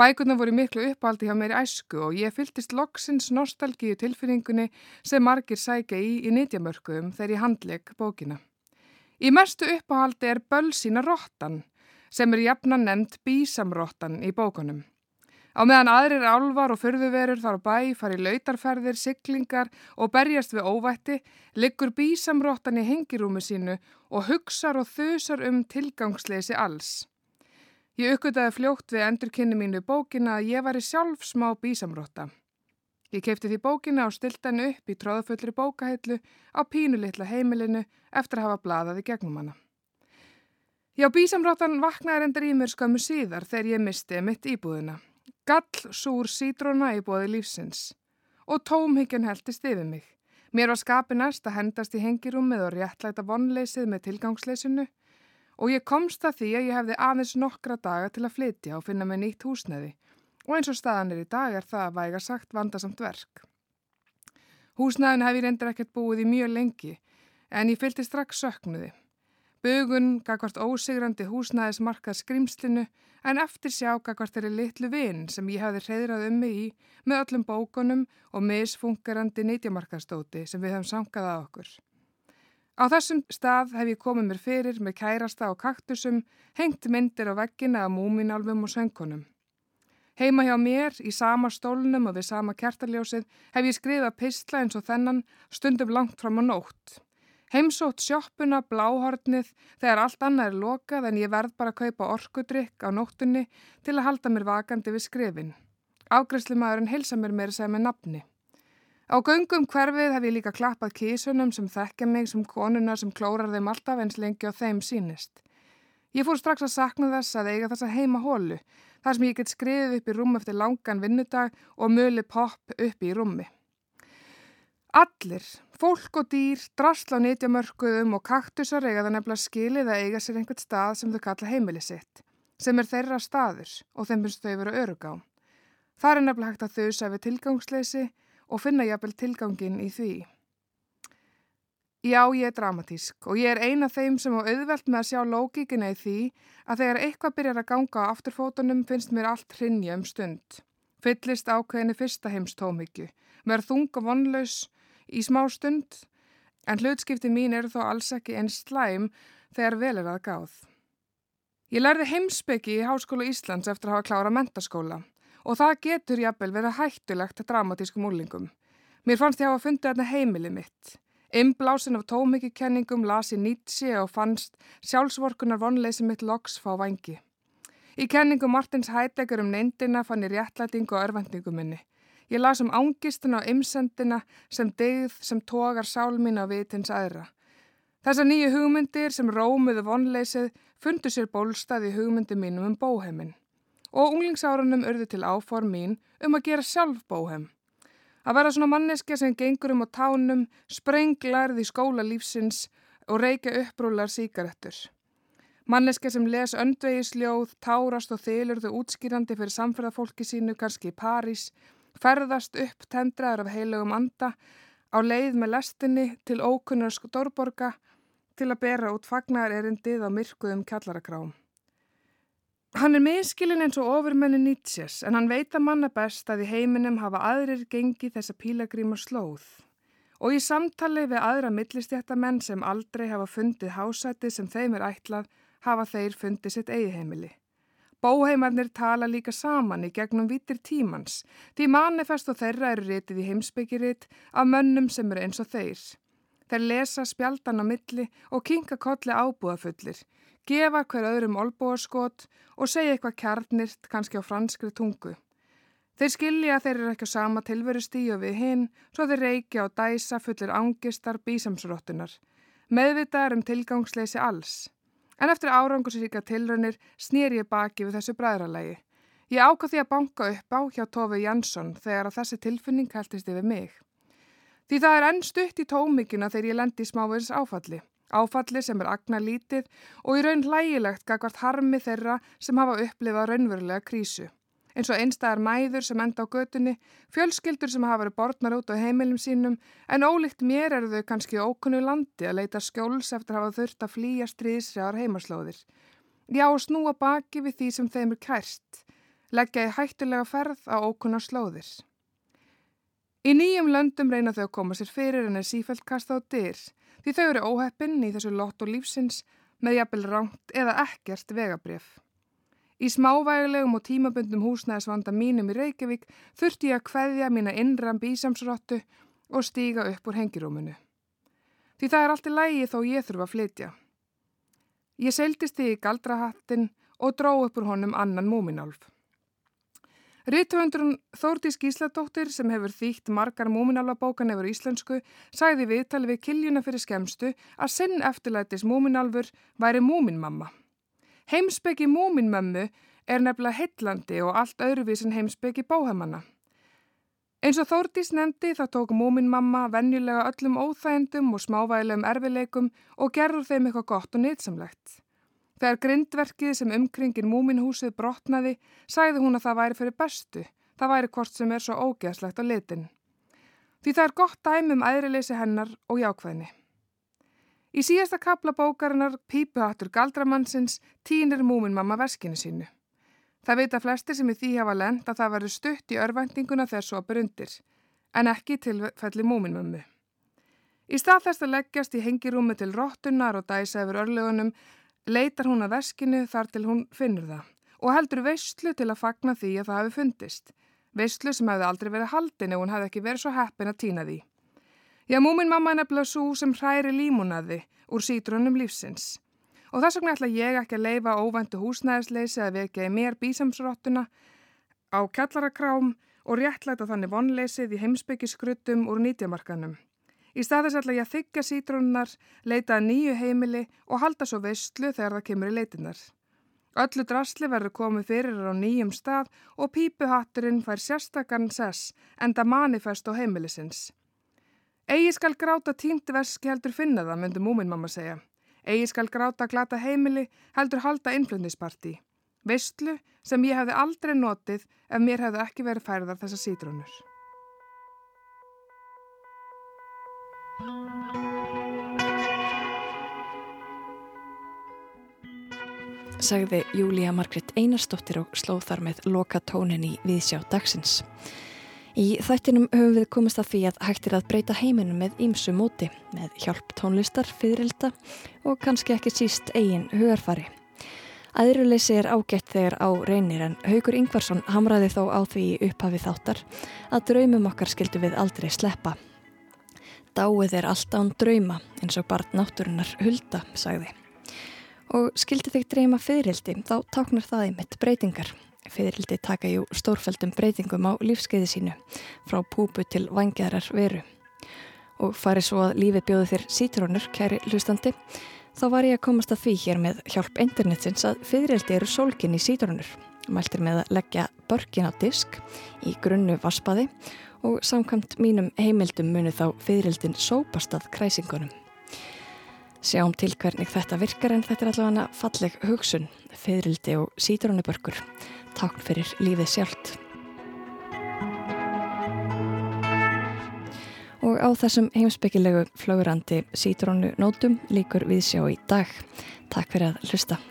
Speaker 8: Bækurna voru miklu uppaldi hjá mér í æsku og ég fyltist loksins nostalgíu tilfinningunni sem margir sækja í í nýtjamörkuðum þegar ég handleg bókina. Í mestu uppáhaldi er bölsína róttan sem er jafna nefnt bísamróttan í bókunum. Á meðan aðrir álvar og förðuverur þar á bæ fari lautarferðir, siglingar og berjast við óvætti, liggur bísamróttan í hengirúmi sínu og hugsar og þusar um tilgangsleysi alls. Ég uppgötaði fljótt við endurkynni mínu bókina að ég var í sjálf smá bísamrótta. Ég kefti því bókina og stilta henni upp í tróðfullri bókahillu á pínulitla heimilinu eftir að hafa bladaði gegnum hana. Já, bísamróttan vaknaði reyndar í mér skömmu síðar þegar ég misti mitt íbúðina. Gall súr sítróna í bóði lífsins og tómhyggjan heldist yfir mig. Mér var skapi næst að hendast í hengirúmið og réttlæta vonleysið með tilgangsleysinu og ég komst að því að ég hefði aðeins nokkra daga til að flytja og finna mig nýtt húsneði og eins og staðan er í dag er það að væga sagt vandasamt verk. Húsneðin hef ég reyndir ekkert búið í mjög lengi en ég fylgti strax söknuði. Bugun gagvart ósigrandi húsnæðismarkað skrimslinu en eftir sjá gagvart þeirri litlu vinn sem ég hafði hreyðrað um mig í með öllum bókunum og misfungerandi nýtjamarkaðstóti sem við höfum sankað að okkur. Á þessum stað hef ég komið mér fyrir með kærasta og kaktusum, hengt myndir á veggina af múminálfum og söngunum. Heima hjá mér, í sama stólnum og við sama kertaljósið, hef ég skrifað pistla eins og þennan stundum langt fram á nótt. Heimsótt sjoppuna, bláhornið, þegar allt annað er lokað en ég verð bara að kaupa orkudrykk á nóttunni til að halda mér vakandi við skrifin. Ágræslimaðurinn heilsa mér meira segja með nafni. Á göngum hverfið hef ég líka klappað kísunum sem þekkja mig sem konuna sem klórar þeim alltaf eins lengi á þeim sínist. Ég fór strax að sakna þess að eiga þessa heima hólu, þar sem ég get skriðið upp í rúm eftir langan vinnudag og möli popp upp í rúmi. Allir, fólk og dýr, drasla á nýtjamörkuðum og kaktusar eiga það nefnilega skilið að eiga sér einhvert stað sem þau kalla heimili sitt, sem er þeirra staður og þeim finnst þau vera örug á. Það er nefnilega hægt að þauðsa við tilgangsleysi og finna jafnvel tilgangin í því. Já, ég er dramatísk og ég er eina þeim sem á auðvelt með að sjá lógíkina í því að þegar eitthvað byrjar að ganga á afturfótunum finnst mér allt hrinja um stund. Fyllist ákveðinni fyrsta heimstómyggju, verð þung og vonlaus í smá stund en hlutskipti mín eru þó alls ekki einn slæm þegar vel er að gáð. Ég lærði heimsbyggi í Háskóla Íslands eftir að hafa klára mentaskóla og það getur jafnvel verið hættulegt dramatískum úrlingum. Mér fannst ég hafa fundið þarna heimili mitt. Imblásin af tómikikenningum las í Nietzsche og fannst sjálfsvorkunar vonleysi mitt loks fá vangi. Í kenningu Martins Heidegger um neindina fann ég réttlætingu og örvendingu minni. Ég las um ángistuna og ymsendina sem degð sem tógar sál mín á vitins aðra. Þessar nýju hugmyndir sem rómuðu vonleysið fundu sér bólstað í hugmyndi mínum um bóheimin. Og unglingsárunum urði til áform mín um að gera sjálf bóheim. Að vera svona manneskja sem gengur um á tánum, sprenglarð í skóla lífsins og reykja upprúlar síkarettur. Manneska sem les öndvegisljóð, tárast og þylur þau útskýrandi fyrir samferðafólki sínu, kannski í París, ferðast upp tendraður af heilugum anda, á leið með lestinni til ókunnar stórborga til að bera út fagnar erindið á myrkuðum kjallarakrám. Hann er miskilinn eins og ofurmenni Nietzsches en hann veit að manna best að í heiminum hafa aðrir gengið þessa pílagríma slóð. Og í samtali við aðra millistjættamenn sem aldrei hafa fundið hásætið sem þeim er ætlað hafa þeir fundið sitt eigi heimili. Bóheimarnir tala líka saman í gegnum vitir tímans því manifest og þeirra eru rétið í heimsbyggiritt af mönnum sem eru eins og þeir. Þeir lesa spjaldan á milli og kinga kolli ábúðafullir gefa hver öðrum olbúaskot og segja eitthvað kjarnirt kannski á franskri tungu. Þeir skilja að þeir eru ekki á sama tilveru stíu við hinn, svo þeir reykja og dæsa fullir ángistar bísamsróttunar. Meðvitaðar um tilgangsleysi alls. En eftir árangursríka tilraunir snýr ég baki við þessu bræðralagi. Ég ákvað því að banka upp á hjá Tófi Jansson þegar að þessi tilfunning hættist yfir mig. Því það er enn stutt í tómikina þegar ég lendi í smáverðis áfalli. Áfalli sem er agna lítið og í raun hlægilegt gagvart harmi þeirra sem hafa upplifað raunverulega krísu. Eins og einstæðar mæður sem enda á götunni, fjölskyldur sem hafa verið bortnar út á heimilum sínum, en ólíkt mér eru þau kannski ókunnu landi að leita skjóls eftir að hafa þurft að flýja stríðsregar heimaslóðir. Já, snúa baki við því sem þeim er kært, leggja í hættulega ferð á ókunna slóðir. Í nýjum löndum reyna þau að koma sér fyrir en er sífælt kasta á dyr, því þau eru óheppinn í þessu lott og lífsins með jafnvel ránt eða ekkert vegabref. Í smávægulegum og tímabundum húsnæðisvanda mínum í Reykjavík þurfti ég að kveðja mína innram bísamsrottu og stíga upp úr hengirúmunu. Því það er allt í lægi þó ég þurfa að flytja. Ég seldist því í galdrahattin og dró upp úr honum annan múminálf. Rítuöndurinn Þórdís Gísladóttir sem hefur þýtt margar múminálfabókan yfir íslensku sagði viðtali við kiljuna fyrir skemstu að sinn eftirlætis múminálfur væri múminmamma. Heimsbyggi múminmömmu er nefnilega heillandi og allt öðruvísin heimsbyggi bóhemanna. Eins og Þórdís nefndi þá tók múminmamma venjulega öllum óþægendum og smávægilegum erfileikum og gerður þeim eitthvað gott og nýtsamlegt. Þegar grindverkið sem umkringir múminhúsið brotnaði, sæði hún að það væri fyrir bestu, það væri hvort sem er svo ógeðslegt á litin. Því það er gott dæmi um æðrileysi hennar og jákvæðni. Í síðasta kapla bókarinnar Pípuhattur Galdramannsins týnir múminmamma verskinu sínu. Það veit að flesti sem í því hafa lend að það verður stutt í örvæntinguna þegar svo berundir, en ekki til felli múminmömmu. Í stað þess að leggjast í hengirúmi til róttunar og dæsa yfir örlegunum leitar hún að veskinu þar til hún finnur það og heldur veistlu til að fagna því að það hefði fundist. Veistlu sem hefði aldrei verið haldin ef hún hefði ekki verið svo heppin að týna því. Já, múmin mamma er nefnilega svo sem hræri límunaði úr sítrunum lífsins. Og þess vegna ætla ég ekki að leifa óvæntu húsnæðisleysi að vekja í mér bísamsrottuna á kjallarakrám og réttlæta þannig vonleysið í heimsbyggiskruttum úr nýtjamarkanum. Í staðis ætla ég að þykja sítrónunar, leita nýju heimili og halda svo veistlu þegar það kemur í leitinar. Öllu drasli verður komið fyrir á nýjum stað og pípuhatturinn fær sérstakann sess enda manifest á heimilisins. Egi skal gráta tínt verski heldur finna það, myndi múmin mamma segja. Egi skal gráta glata heimili heldur halda innflutnisparti. Veistlu sem ég hefði aldrei notið ef mér hefði ekki verið færðar þessa sítrónur.
Speaker 1: sagði Júlía Margrit Einarstóttir og slóð þar með loka tónin í viðsjá dagsins. Í þættinum höfum við komist að því að hægtir að breyta heiminum með ímsu móti, með hjálp tónlistar, fyririlda og kannski ekki síst eigin hugarfari. Æðruleysi er ágætt þegar á reynir en Haugur Ingvarsson hamraði þó á því upphafi þáttar að draumum okkar skildu við aldrei sleppa. Dáið er allt án drauma eins og barn náttúrunar hulda, sagði og skildi þig dreyma fyririldi þá táknar það einmitt breytingar. Fyririldi taka jú stórfældum breytingum á lífskeiði sínu frá púpu til vangjarar veru. Og farið svo að lífi bjóði þér sítrónur, kæri hlustandi, þá var ég að komast að því hér með hjálp internetsins að fyririldi eru sólkinn í sítrónur. Mæltir með að leggja börkin á disk í grunnu vaspaði og samkvæmt mínum heimildum munu þá fyririldin sópast að kræsingunum. Sjáum til hvernig þetta virkar en þetta er allavega falleg hugsun, feðrildi og sítrónubörkur, takn fyrir lífið sjálft. Og á þessum heimsbyggilegu flögrandi sítrónu nótum líkur við sjá í dag. Takk fyrir að hlusta.